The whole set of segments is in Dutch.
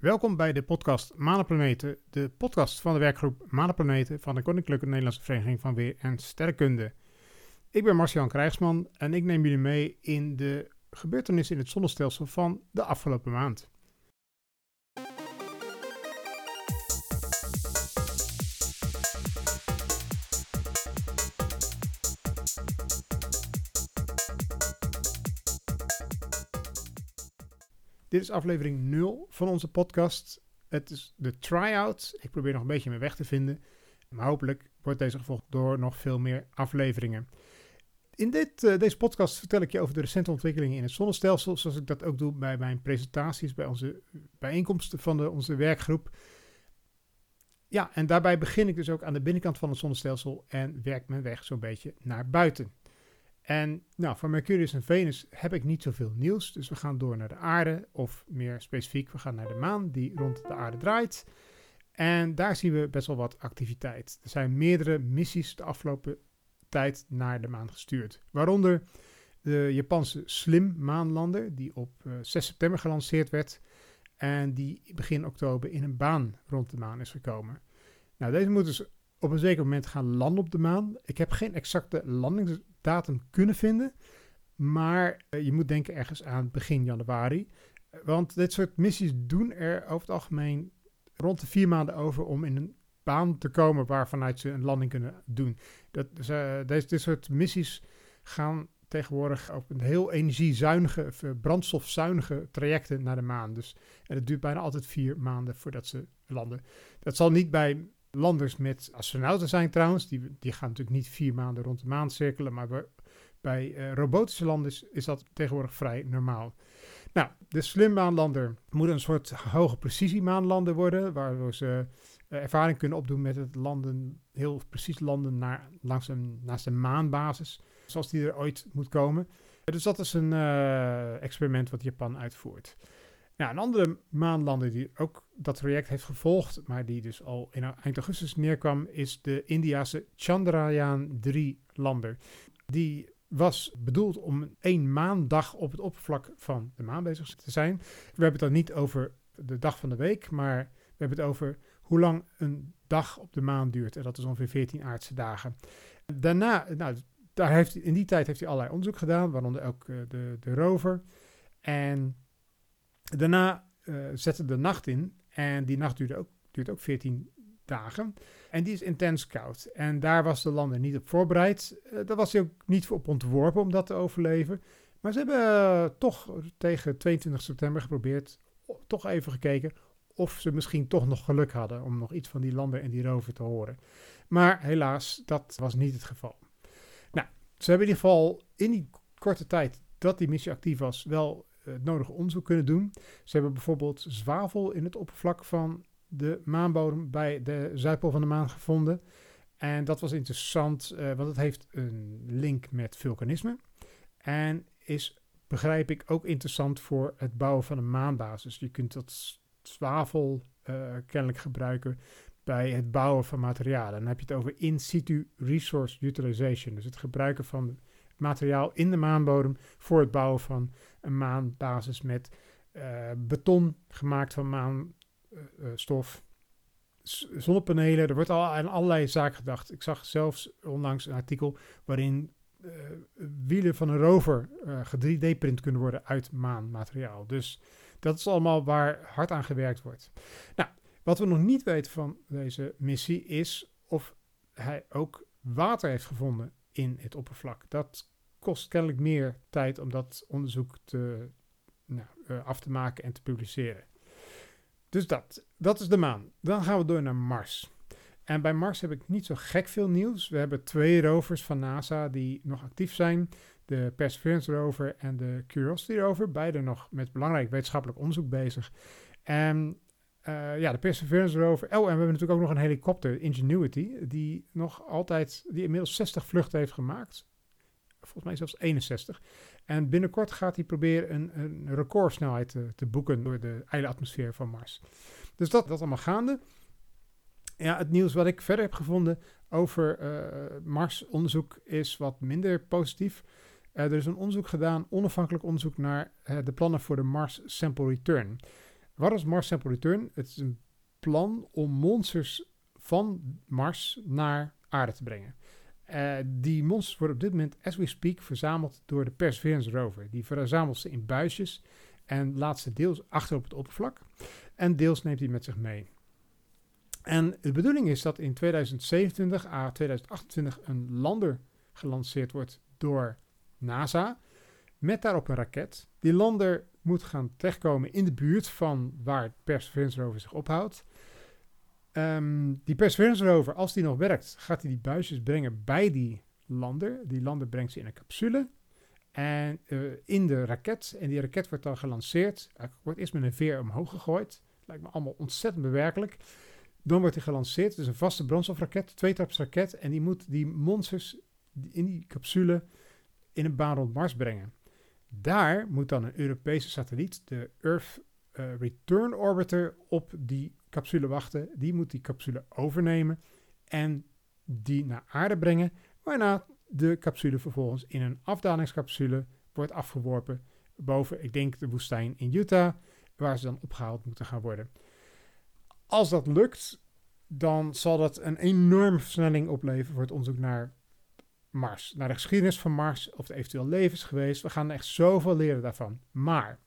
Welkom bij de podcast Manenplaneten, de podcast van de werkgroep Manenplaneten van de Koninklijke Nederlandse Vereniging van Weer en Sterrenkunde. Ik ben Marcian Krijgsman en ik neem jullie mee in de gebeurtenissen in het zonnestelsel van de afgelopen maand. Dit is aflevering 0 van onze podcast. Het is de try-out. Ik probeer nog een beetje mijn weg te vinden. Maar hopelijk wordt deze gevolgd door nog veel meer afleveringen. In dit, uh, deze podcast vertel ik je over de recente ontwikkelingen in het zonnestelsel. Zoals ik dat ook doe bij mijn presentaties, bij onze bijeenkomsten van de, onze werkgroep. Ja, en daarbij begin ik dus ook aan de binnenkant van het zonnestelsel en werk mijn weg zo'n beetje naar buiten. En nou, voor Mercurius en Venus heb ik niet zoveel nieuws. Dus we gaan door naar de aarde. Of meer specifiek, we gaan naar de maan die rond de aarde draait. En daar zien we best wel wat activiteit. Er zijn meerdere missies de afgelopen tijd naar de maan gestuurd. Waaronder de Japanse Slim maanlander, die op 6 eh, september gelanceerd werd. En die begin oktober in een baan rond de maan is gekomen. Nou, deze moet dus op een zeker moment gaan landen op de maan. Ik heb geen exacte landings datum kunnen vinden. Maar eh, je moet denken ergens aan begin januari. Want dit soort missies doen er over het algemeen rond de vier maanden over om in een baan te komen waarvanuit ze een landing kunnen doen. Dat, uh, deze, dit soort missies gaan tegenwoordig op een heel energiezuinige, eh, brandstofzuinige trajecten naar de maan. Dus, en het duurt bijna altijd vier maanden voordat ze landen. Dat zal niet bij landers met astronauten zijn trouwens. Die, die gaan natuurlijk niet vier maanden rond de maan cirkelen. Maar bij, uh, robotische landers is dat tegenwoordig vrij normaal. Nou, de slimmaanlander moet een soort hoge precisie-maanlander worden. Waardoor ze uh, ervaring kunnen opdoen met het landen, heel precies landen naar, langs een, naast een maanbasis. Zoals die er ooit moet komen. Dus dat is een uh, experiment wat Japan uitvoert. Ja, een andere maanlander die ook dat traject heeft gevolgd, maar die dus al in eind augustus neerkwam, is de Indiase Chandrayaan 3-lander. Die was bedoeld om één maandag op het oppervlak van de maan bezig te zijn. We hebben het dan niet over de dag van de week, maar we hebben het over hoe lang een dag op de maan duurt. En dat is ongeveer 14 aardse dagen. Daarna, nou, daar heeft, in die tijd heeft hij allerlei onderzoek gedaan, waaronder ook uh, de, de rover. En Daarna uh, zette de nacht in en die nacht duurde ook, duurt ook 14 dagen. En die is intens koud. En daar was de lander niet op voorbereid. Uh, daar was hij ook niet op ontworpen om dat te overleven. Maar ze hebben uh, toch tegen 22 september geprobeerd, toch even gekeken of ze misschien toch nog geluk hadden om nog iets van die lander en die rover te horen. Maar helaas, dat was niet het geval. Nou, ze hebben in ieder geval in die korte tijd dat die missie actief was, wel het nodige onderzoek kunnen doen. Ze hebben bijvoorbeeld zwavel in het oppervlak van de maanbodem bij de Zuidpool van de maan gevonden. En dat was interessant, uh, want het heeft een link met vulkanisme. En is, begrijp ik, ook interessant voor het bouwen van een maanbasis. Je kunt dat zwavel uh, kennelijk gebruiken bij het bouwen van materialen. Dan heb je het over in situ resource utilization. Dus het gebruiken van materiaal in de maanbodem voor het bouwen van een maanbasis met uh, beton gemaakt van maanstof, uh, zonnepanelen. Er wordt al aan allerlei zaken gedacht. Ik zag zelfs onlangs een artikel waarin wielen van een rover uh, 3D-print kunnen worden uit maanmateriaal. Dus dat is allemaal waar hard aan gewerkt wordt. Nou, wat we nog niet weten van deze missie is of hij ook water heeft gevonden in het oppervlak. Dat kost kennelijk meer tijd om dat onderzoek te, nou, uh, af te maken en te publiceren. Dus dat, dat is de maan. Dan gaan we door naar Mars. En bij Mars heb ik niet zo gek veel nieuws. We hebben twee rovers van NASA die nog actief zijn. De Perseverance rover en de Curiosity rover. Beide nog met belangrijk wetenschappelijk onderzoek bezig. En uh, ja, de Perseverance rover. Oh, en we hebben natuurlijk ook nog een helikopter, Ingenuity, die nog altijd, die inmiddels 60 vluchten heeft gemaakt volgens mij zelfs 61. En binnenkort gaat hij proberen een, een recordsnelheid te, te, boeken door de ijle atmosfeer van Mars. Dus dat, dat allemaal gaande. Ja, het nieuws wat ik verder heb gevonden over uh, Mars-onderzoek is wat minder positief. Uh, er is een onderzoek gedaan, onafhankelijk onderzoek naar uh, de plannen voor de Mars Sample Return. wat is Mars Sample Return? Het is een plan om monsters van Mars naar aarde te brengen. Uh, die monsters worden op dit moment, as we speak, verzameld door de Perseverance rover. Die verzamelt ze in buisjes en laat ze deels achter op het oppervlak. En deels neemt hij met zich mee. En de bedoeling is dat in 2027 à 2028 een lander gelanceerd wordt door NASA. Met daarop een raket. Die lander moet gaan terechtkomen in de buurt van waar Perseverance rover zich ophoudt. Um, die Perseverance rover, als die nog werkt, gaat hij die buisjes brengen bij die lander. Die lander brengt ze in een capsule en uh, in de raket. En die raket wordt dan gelanceerd. Hij wordt eerst met een veer omhoog gegooid. Lijkt me allemaal ontzettend bewerkelijk. Dan wordt hij gelanceerd. Is een vaste brandstofraket, tweetrapsraket. En die moet die monsters in die capsule in een baan rond Mars brengen. Daar moet dan een Europese satelliet, de Earth uh, Return Orbiter, op die capsule wachten. Die moet die capsule overnemen en die naar aarde brengen. Waarna de capsule vervolgens in een afdalingscapsule wordt afgeworpen boven, ik denk, de woestijn in Utah, waar ze dan opgehaald moeten gaan worden. Als dat lukt, dan zal dat een enorme versnelling opleveren voor het onderzoek naar Mars. Naar de geschiedenis van Mars, of er eventueel leven is geweest. We gaan echt zoveel leren daarvan. Maar,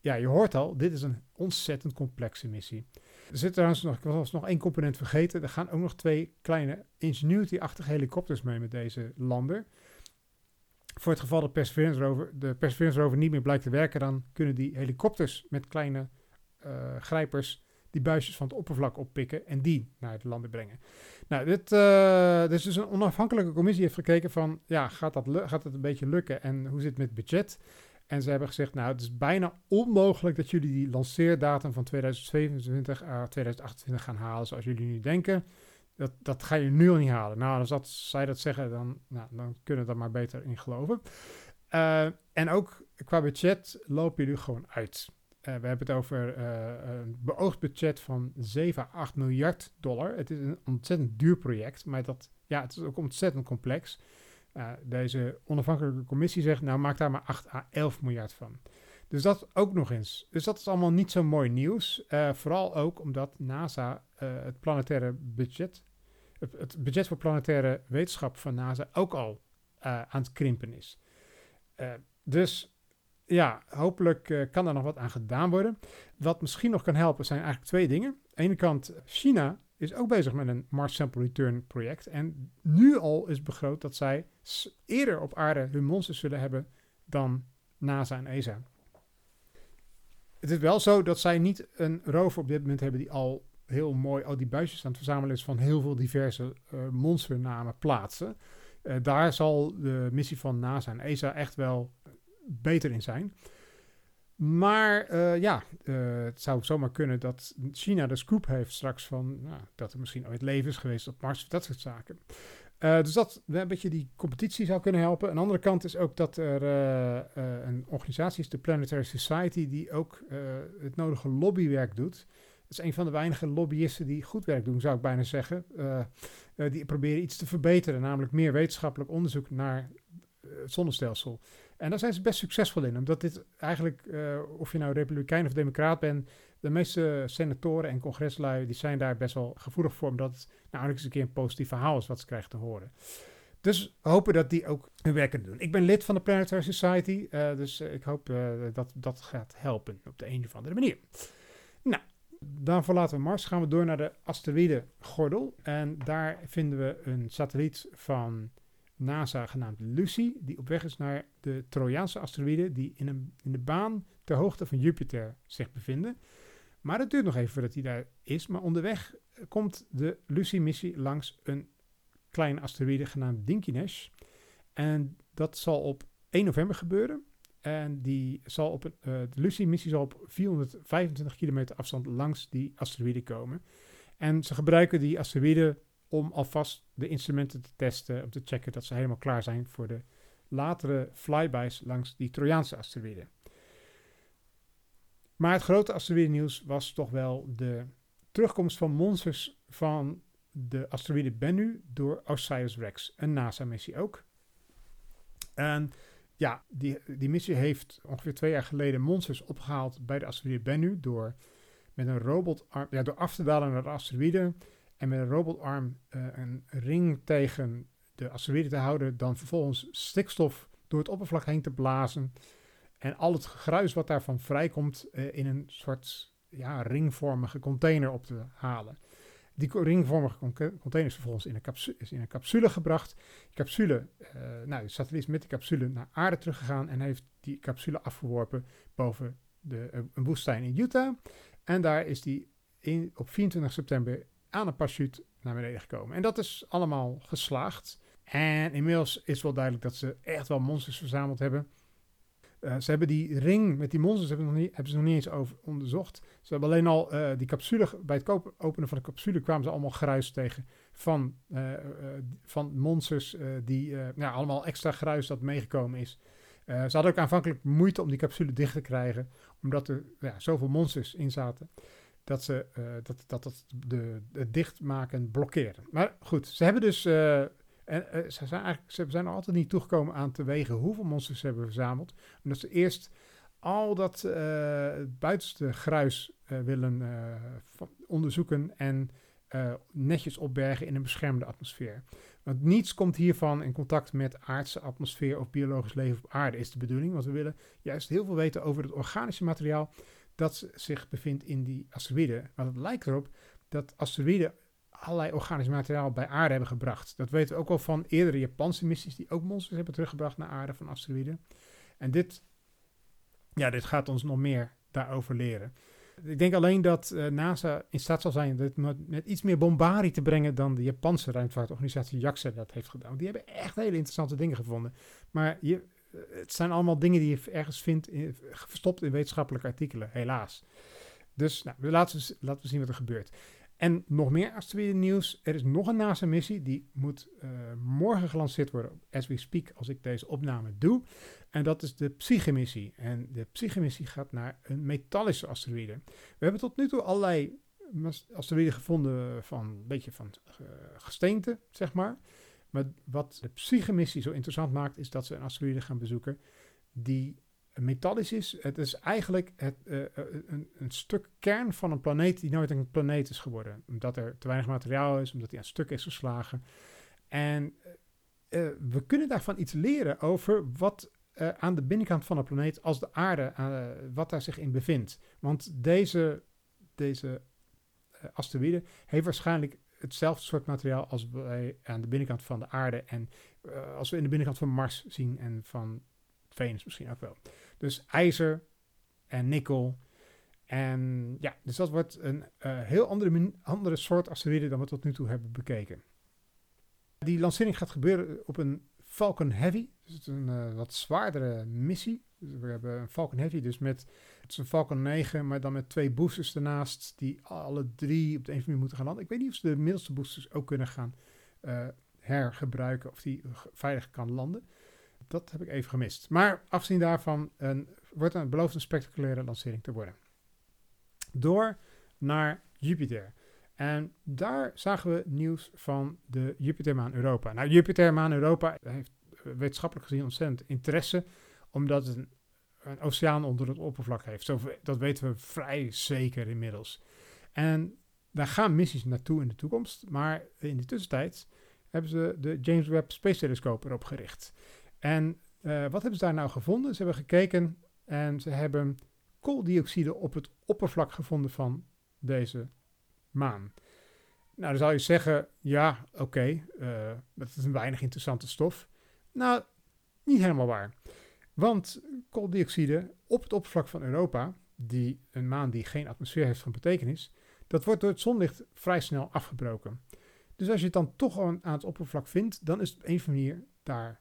ja, je hoort al, dit is een ontzettend complexe missie. Er zit trouwens nog, was nog één component vergeten. Er gaan ook nog twee kleine Ingenuity-achtige helikopters mee met deze lander. Voor het geval dat Perseverance rover, de Perseverance rover niet meer blijkt te werken, dan kunnen die helikopters met kleine uh, grijpers die buisjes van het oppervlak oppikken en die naar de landen brengen. Nou, dit, uh, dus een onafhankelijke commissie heeft gekeken van, ja, gaat, dat gaat het een beetje lukken en hoe zit het met budget? En ze hebben gezegd, nou, het is bijna onmogelijk dat jullie die lanceerdatum van 2027 à 2028 gaan halen, zoals jullie nu denken. Dat, dat ga je nu al niet halen. Nou, als dat, zij dat zeggen, dan, nou, dan kunnen we daar maar beter in geloven. Uh, en ook qua budget lopen jullie gewoon uit. Uh, we hebben het over uh, een beoogd budget van 7 à 8 miljard dollar. Het is een ontzettend duur project, maar dat, ja, het is ook ontzettend complex. Uh, deze onafhankelijke commissie zegt, nou maak daar maar 8 à 11 miljard van. Dus dat ook nog eens. Dus dat is allemaal niet zo mooi nieuws. Uh, vooral ook omdat NASA uh, het planetaire budget, het, het, budget voor planetaire wetenschap van NASA ook al aan het krimpen is. dus ja, hopelijk kan er nog wat aan gedaan worden. Wat misschien nog kan helpen zijn eigenlijk twee dingen. Aan de ene kant, China is ook bezig met een Mars Sample Return project. En nu al is begroot dat zij eerder op aarde hun monsters zullen hebben dan NASA en ESA. Het is wel zo dat zij niet een rover op dit moment hebben die al heel mooi al die buisjes aan het verzamelen is van heel veel diverse uh, monsternamen plaatsen. Uh, daar zal de missie van NASA en ESA echt wel beter in zijn. Maar uh, ja, uh, het zou zomaar kunnen dat China de scoop heeft straks van nou, dat er misschien ooit leven is geweest op Mars dat soort zaken. Uh, dus dat een beetje die competitie zou kunnen helpen. Een andere kant is ook dat er een organisatie is, de Planetary Society, die ook het nodige lobbywerk doet. Dat is een van de weinige lobbyisten die goed werk doen, zou ik bijna zeggen. die proberen iets te verbeteren, namelijk meer wetenschappelijk onderzoek naar het zonnestelsel. En daar zijn ze best succesvol in, omdat dit eigenlijk, uh, of je nou republikein of democraat bent, de meeste senatoren en congreslui, die zijn daar best wel gevoelig voor, omdat het nou eens een keer een positief verhaal is wat ze krijgen te horen. Dus hopen dat die ook hun werk kunnen doen. Ik ben lid van de Planetary Society, uh, dus ik hoop dat dat gaat helpen op de een of andere manier. Nou, dan verlaten we Mars, gaan we door naar de asteroïdengordel. En daar vinden we een satelliet van NASA genaamd Lucy, die op weg is naar de Trojaanse asteroïden die in, een, in de baan ter hoogte van Jupiter zich bevinden. Maar het duurt nog even voordat hij daar is. Maar onderweg komt de Lucy-missie langs een kleine asteroïde genaamd Dinkinesh. En dat zal op 1 november gebeuren. En die zal op een, uh, de Lucy-missie zal op 425 kilometer afstand langs die asteroïde komen. En ze gebruiken die asteroïde om alvast de instrumenten te testen, om te checken dat ze helemaal klaar zijn voor de latere flybys langs die Trojaanse asteroïden. Maar het grote asteroïdennieuws was toch wel de terugkomst van monsters van de asteroïde Bennu door OSIRIS-REx, een NASA-missie ook. En ja, die, die missie heeft ongeveer twee jaar geleden monsters opgehaald bij de asteroïde Bennu door met een robotarm, ja, door af te dalen naar de asteroïde en met een robotarm uh, een ring tegen de asteroïde te houden, dan vervolgens stikstof door het oppervlak heen te blazen en al het gruis wat daarvan vrijkomt uh, in een soort ja, ringvormige container op te halen. Die ringvormige container is vervolgens in een, capsule, is in een gebracht. Capsule, uh, nou, de satelliet is met die capsule naar aarde teruggegaan en heeft die capsule afgeworpen boven de, een woestijn in Utah. En daar is die in, op 24 september aan een parachute naar beneden gekomen. En dat is allemaal geslaagd. En inmiddels is wel duidelijk dat ze echt wel monsters verzameld hebben. Uh, ze hebben die ring met die monsters hebben, nog niet, hebben ze nog niet eens over onderzocht. Ze hebben alleen al uh, die capsule, bij het openen van de capsule kwamen ze allemaal gruis tegen van, uh, van monsters die ja, allemaal extra gruis dat meegekomen is. ze hadden ook aanvankelijk moeite om die capsule dicht te krijgen, omdat er ja, zoveel monsters in zaten dat ze dat, dat, dat de, het dichtmaken blokkeerden. Maar goed, ze hebben dus en uh, ze, zijn eigenlijk, ze zijn er altijd niet toegekomen aan te wegen hoeveel monsters ze hebben verzameld. Omdat ze eerst al dat buitenste gruis willen onderzoeken en netjes opbergen in een beschermde atmosfeer. Want niets komt hiervan in contact met aardse atmosfeer of biologisch leven op aarde, is de bedoeling. Want we willen juist heel veel weten over het organische materiaal dat zich bevindt in die asteroïden. Want het lijkt erop dat asteroïden allerlei organisch materiaal bij aarde hebben gebracht. Dat weten we ook al van eerdere Japanse missies die ook monsters hebben teruggebracht naar aarde van asteroïden. En dit, ja, dit gaat ons nog meer daarover leren. Ik denk alleen dat uh, NASA in staat zal zijn dit met, iets meer bombardie te brengen dan de Japanse ruimtevaartorganisatie JAXA dat heeft gedaan. Die hebben echt hele interessante dingen gevonden. Maar je, eh, het zijn allemaal dingen die je ergens vindt in, verstopt in wetenschappelijke artikelen, helaas. Dus nou, laten, we, laten we zien wat er gebeurt. En nog meer asteroïden nieuws. Er is nog een NASA-missie. Die moet uh, morgen gelanceerd worden, as we speak, als ik deze opname doe. En dat is de Psyche-missie. En de Psyche-missie gaat naar een metallische asteroïde. We hebben tot nu toe allerlei asteroïden gevonden van een beetje van gesteente, zeg maar. Maar wat de Psyche-missie zo interessant maakt, is dat ze een asteroïde gaan bezoeken die metallisch is. Het is eigenlijk het, uh, een, een, stuk kern van een planeet die nooit een planeet is geworden. Omdat er te weinig materiaal is, omdat hij aan stuk is geslagen. En uh, we kunnen daarvan iets leren over wat aan de binnenkant van een planeet als de aarde, wat daar zich in bevindt. Want deze, deze asteroïde heeft waarschijnlijk hetzelfde soort materiaal als wij aan de binnenkant van de aarde en als we in de binnenkant van Mars zien en van Venus misschien ook wel. Dus ijzer en nikkel. En ja, dus dat wordt een uh, heel andere, andere soort asteroïde dan we tot nu toe hebben bekeken. Die lancering gaat gebeuren op een Falcon Heavy. Dus een uh, wat zwaardere missie. We hebben een Falcon Heavy, dus met het is een Falcon 9, maar dan met twee boosters ernaast, die alle drie op de een of andere manier moeten gaan landen. Ik weet niet of ze de middelste boosters ook kunnen gaan uh, hergebruiken, of die veilig kan landen. Dat heb ik even gemist. Maar afzien daarvan een, wordt een beloofd een spectaculaire lancering te worden. Door naar Jupiter. En daar zagen we nieuws van de Jupitermaan Europa. Nou, Jupitermaan Europa heeft wetenschappelijk gezien ontzettend interesse, omdat het een, oceaan onder het oppervlak heeft. Zo, dat weten we vrij zeker inmiddels. En daar gaan missies naartoe in de toekomst, maar in de tussentijd hebben ze de James Webb Space Telescope erop gericht. En uh, wat hebben ze daar nou gevonden? Ze hebben gekeken en ze hebben kooldioxide op het oppervlak gevonden van deze maan. Nou, dan zou je zeggen, ja, oké, eh, dat is een weinig interessante stof. Nou, niet helemaal waar. Want kooldioxide op het oppervlak van Europa, die een maan die geen atmosfeer heeft van betekenis, dat wordt door het zonlicht vrij snel afgebroken. Dus als je het dan toch aan het oppervlak vindt, dan is het op een of andere manier daar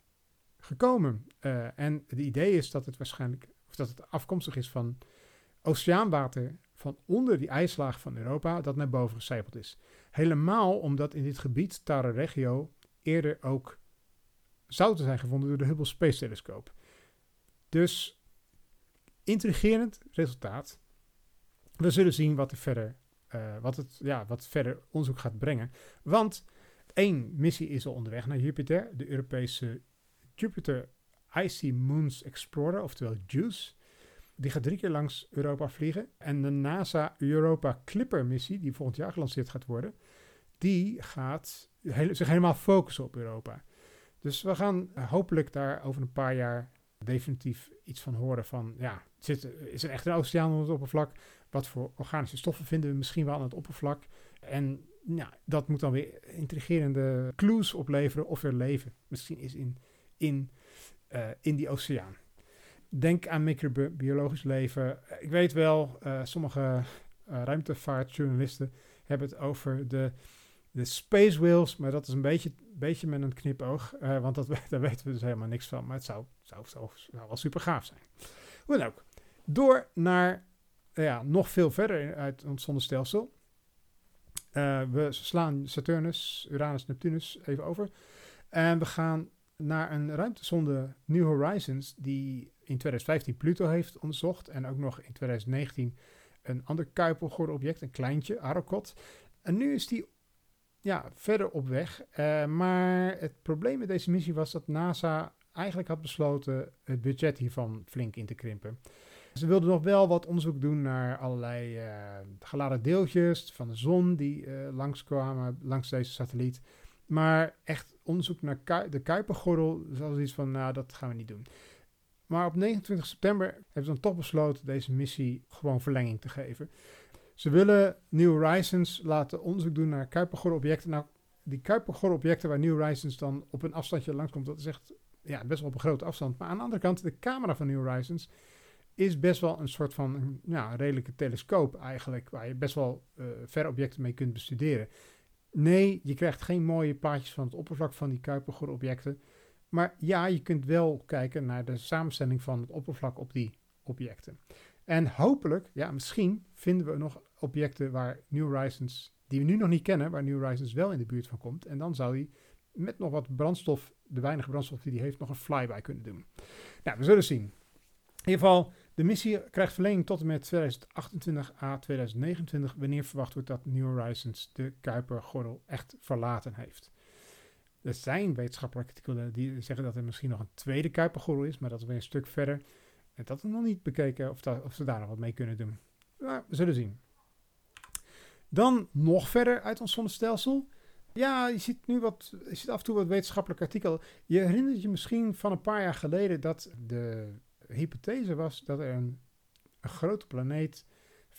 gekomen. Uh, en de idee is dat het waarschijnlijk, of dat het afkomstig is van oceaanwater van onder die ijslaag van Europa, dat naar boven gecijpeld is. Helemaal omdat in dit gebied, Tara Regio, eerder ook zouten zijn gevonden door de Hubble Space Telescope. Dus intrigerend resultaat. We zullen zien wat, er verder, uh, wat, het, ja, wat verder onderzoek gaat brengen. Want één missie is al onderweg naar Jupiter, de Europese Jupiter Icy Moons Explorer, oftewel JUICE. die gaat drie keer langs Europa vliegen. En de NASA Europa Clipper missie, die volgend jaar gelanceerd gaat worden, die gaat zich helemaal focussen op Europa. Dus we gaan hopelijk daar over een paar jaar definitief iets van horen van, ja, zit, is er echt een oceaan onder het oppervlak? Wat voor organische stoffen vinden we misschien wel aan het oppervlak? En ja, dat moet dan weer intrigerende clues opleveren of er leven misschien is in, in, uh, in die oceaan. Denk aan microbiologisch leven. Ik weet wel, uh, sommige ruimtevaartjournalisten hebben het over de, de space whales, maar dat is een beetje, beetje met een knipoog, want dat, daar weten we dus helemaal niks van. Maar het zou, zou, zou, wel super gaaf zijn. Hoe dan ook. Door naar ja, nog veel verder uit ons zonnestelsel. Uh, we slaan Saturnus, Uranus, Neptunus even over. En we gaan naar een ruimtesonde New Horizons, die in 2015 Pluto heeft onderzocht. En ook nog in 2019 een ander Kuiper object, een kleintje, Arrokoth. En nu is die ja, verder op weg. Uh, maar het probleem met deze missie was dat NASA eigenlijk had besloten het budget hiervan flink in te krimpen. Ze wilden nog wel wat onderzoek doen naar allerlei uh, geladen deeltjes van de zon die uh, langskwamen langs deze satelliet. Maar echt onderzoek naar de Kuipergordel, zoals iets van, nou, dat gaan we niet doen. Maar op 29 september hebben ze dan toch besloten deze missie gewoon verlenging te geven. Ze willen New Horizons laten onderzoek doen naar Kuipergordel-objecten. Nou, die Kuipergordel-objecten waar New Horizons dan op een afstandje langskomt, dat is echt ja, best wel op een grote afstand. Maar aan de andere kant, de camera van New Horizons is best wel een soort van ja, redelijke telescoop eigenlijk, waar je best wel uh, ver objecten mee kunt bestuderen. Nee, je krijgt geen mooie plaatjes van het oppervlak van die Kuipergordel objecten. Maar ja, je kunt wel kijken naar de samenstelling van het oppervlak op die objecten. En hopelijk, ja, misschien vinden we nog objecten waar New Horizons, die we nu nog niet kennen, waar New Horizons wel in de buurt van komt. En dan zou hij met nog wat brandstof, de weinige brandstof die hij heeft, nog een flyby kunnen doen. Nou, we zullen zien. In ieder geval, de missie krijgt verlenging tot en met 2028 à 2029, wanneer verwacht wordt dat New Horizons de Kuipergordel echt verlaten heeft. Er zijn wetenschappelijke artikelen die zeggen dat er misschien nog een tweede Kuipergordel is, maar dat is weer een stuk verder. En dat nog niet bekeken of, of ze daar nog wat mee kunnen doen. Maar we zullen zien. Dan nog verder uit ons zonnestelsel. Ja, je ziet nu wat, je ziet af en toe wat wetenschappelijk artikel. Je herinnert je misschien van een paar jaar geleden dat de hypothese was dat er een, een grote planeet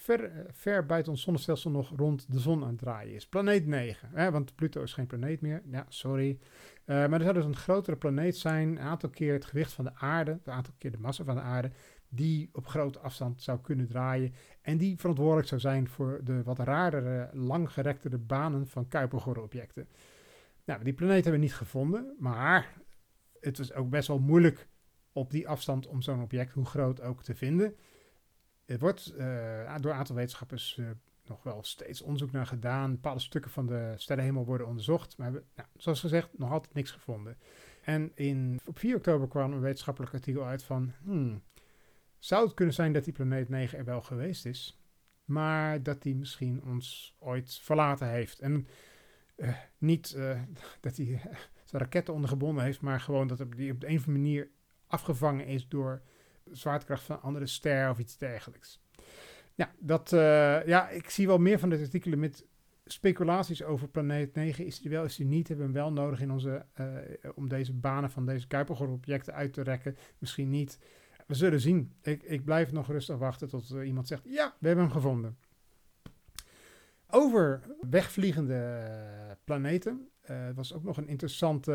ver, ver buiten ons zonnestelsel nog rond de zon aan het draaien is. Planeet 9, hè, want Pluto is geen planeet meer. Ja, sorry. Uh, maar er zou dus een grotere planeet zijn, een aantal keer het gewicht van de aarde, een aantal keer de massa van de aarde, die op grote afstand zou kunnen draaien en die verantwoordelijk zou zijn voor de wat raardere, langgerektere banen van Kuipergordel-objecten. Nou, die planeet hebben we niet gevonden, maar het was ook best wel moeilijk op die afstand om zo'n object, hoe groot ook, te vinden. Er wordt uh, door een aantal wetenschappers uh, nog wel steeds onderzoek naar gedaan. Bepaalde stukken van de sterrenhemel worden onderzocht. Maar hebben, nou, zoals gezegd, nog altijd niks gevonden. En in, op 4 oktober kwam een wetenschappelijk artikel uit van... Hmm, zou het kunnen zijn dat die planeet 9 er wel geweest is... maar dat die misschien ons ooit verlaten heeft. En uh, niet dat hij zijn raketten ondergebonden heeft... maar gewoon dat die op de een of andere manier afgevangen is door zwaartekracht van andere ster of iets dergelijks. Ja, dat, uh, ja, ik zie wel meer van dit artikelen met speculaties over planeet 9. Is die wel, is die niet? Hebben we hem wel nodig in onze, uh, om deze banen van deze Kuipergordel-objecten uit te rekken? Misschien niet. We zullen zien. Ik, ik blijf nog rustig wachten tot uh, iemand zegt, ja, we hebben hem gevonden. Over wegvliegende planeten was ook nog een interessante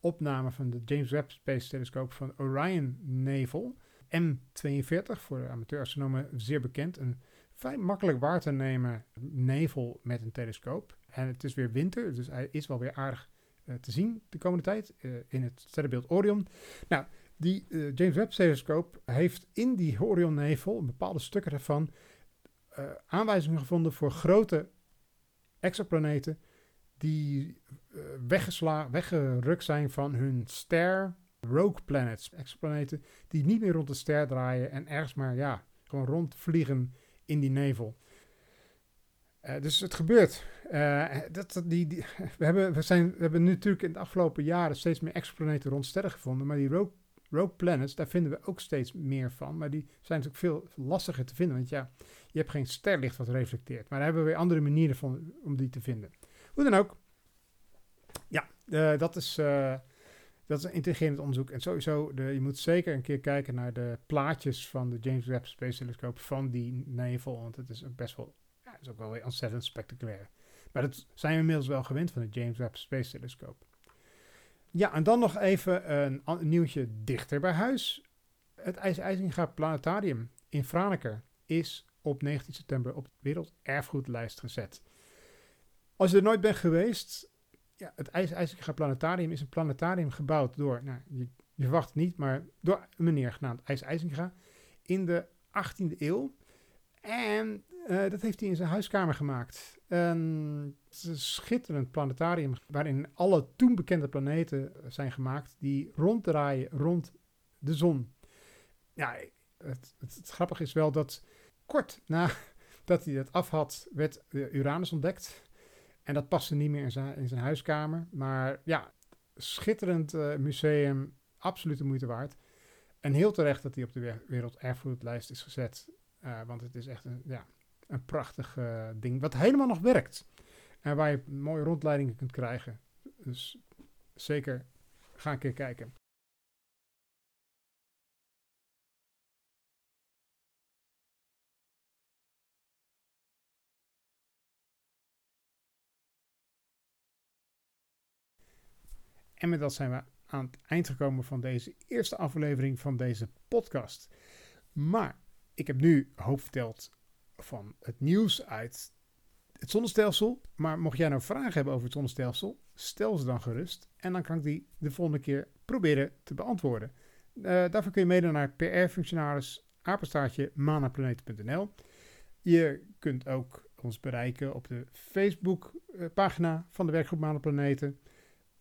opname van de James Webb Space Telescope van Orion Navel. M42, voor de amateurastronomen zeer bekend. Een vrij makkelijk waar te nemen nevel met een telescoop. En het is weer winter, dus hij is wel weer aardig uh, te zien de komende tijd uh, in het sterrenbeeld Orion. Nou, die uh, James Webb telescoop heeft in die Orion-nevel, bepaalde stukken ervan, aanwijzingen gevonden voor grote exoplaneten die weggesla weggerukt zijn van hun ster, rogue planets, exoplaneten, die niet meer rond de ster draaien en ergens maar, ja, gewoon rondvliegen in die nevel. Uh, dus het gebeurt. Uh, dat, die, die, we, hebben, we, zijn, we hebben natuurlijk in de afgelopen jaren steeds meer exoplaneten rond sterren gevonden, maar die rogue Rogue Planets, daar vinden we ook steeds meer van. Maar die zijn natuurlijk veel lastiger te vinden. Want ja, je hebt geen sterlicht wat reflecteert. Maar daar hebben we weer andere manieren van, om die te vinden. Hoe dan ook. Ja, uh, dat is... Uh, dat is een intelligent onderzoek. En sowieso, de, je moet zeker een keer kijken naar de plaatjes van de James Webb Space Telescope van die nevel. Want het is best wel, ja, is ook wel weer ontzettend spectaculair. Maar dat zijn we inmiddels wel gewend van de James Webb Space Telescope. Ja, en dan nog even een, een nieuwtje dichter bij huis. Het IJs-IJzinga Planetarium in Franeker is op 19 september op de Werelderfgoedlijst gezet. Als je er nooit bent geweest, ja, het IJs-IJzinga Planetarium is een planetarium gebouwd door, nou, je, verwacht het niet, maar door een meneer genaamd IJs IJzinga in de 18e eeuw. En uh, dat heeft hij in zijn huiskamer gemaakt. Een schitterend planetarium waarin alle toen bekende planeten zijn gemaakt die ronddraaien rond de zon. Ja, het, het, het grappige is wel dat kort nadat hij dat af had, werd Uranus ontdekt. En dat paste niet meer in zijn, in zijn huiskamer. Maar ja, schitterend uh, museum, absoluut de moeite waard. En heel terecht dat hij op de werelderfgoedlijst is gezet. Uh, want het is echt een, ja, een prachtig uh, ding, wat helemaal nog werkt. En waar je mooie rondleidingen kunt krijgen. Dus zeker ga een keer kijken. En met dat zijn we aan het eind gekomen van deze eerste aflevering van deze podcast. Maar ik heb nu hoop verteld van het nieuws uit het zonnestelsel. Maar mocht jij nou vragen hebben over het zonnestelsel, stel ze dan gerust. En dan kan ik die de volgende keer proberen te beantwoorden. Uh, daarvoor kun je mede naar PR-functionaris apenstaartje manaplaneten.nl. Je kunt ook ons bereiken op de Facebook-pagina van de werkgroep Manaplaneten.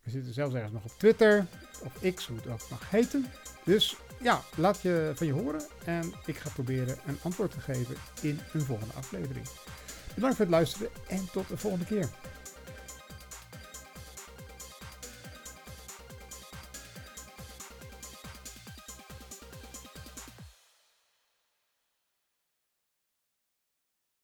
We zitten zelfs ergens nog op Twitter of X, hoe het ook mag heten. Dus ja, laat je van je horen en ik ga proberen een antwoord te geven in een volgende aflevering. Bedankt voor het luisteren en tot de volgende keer.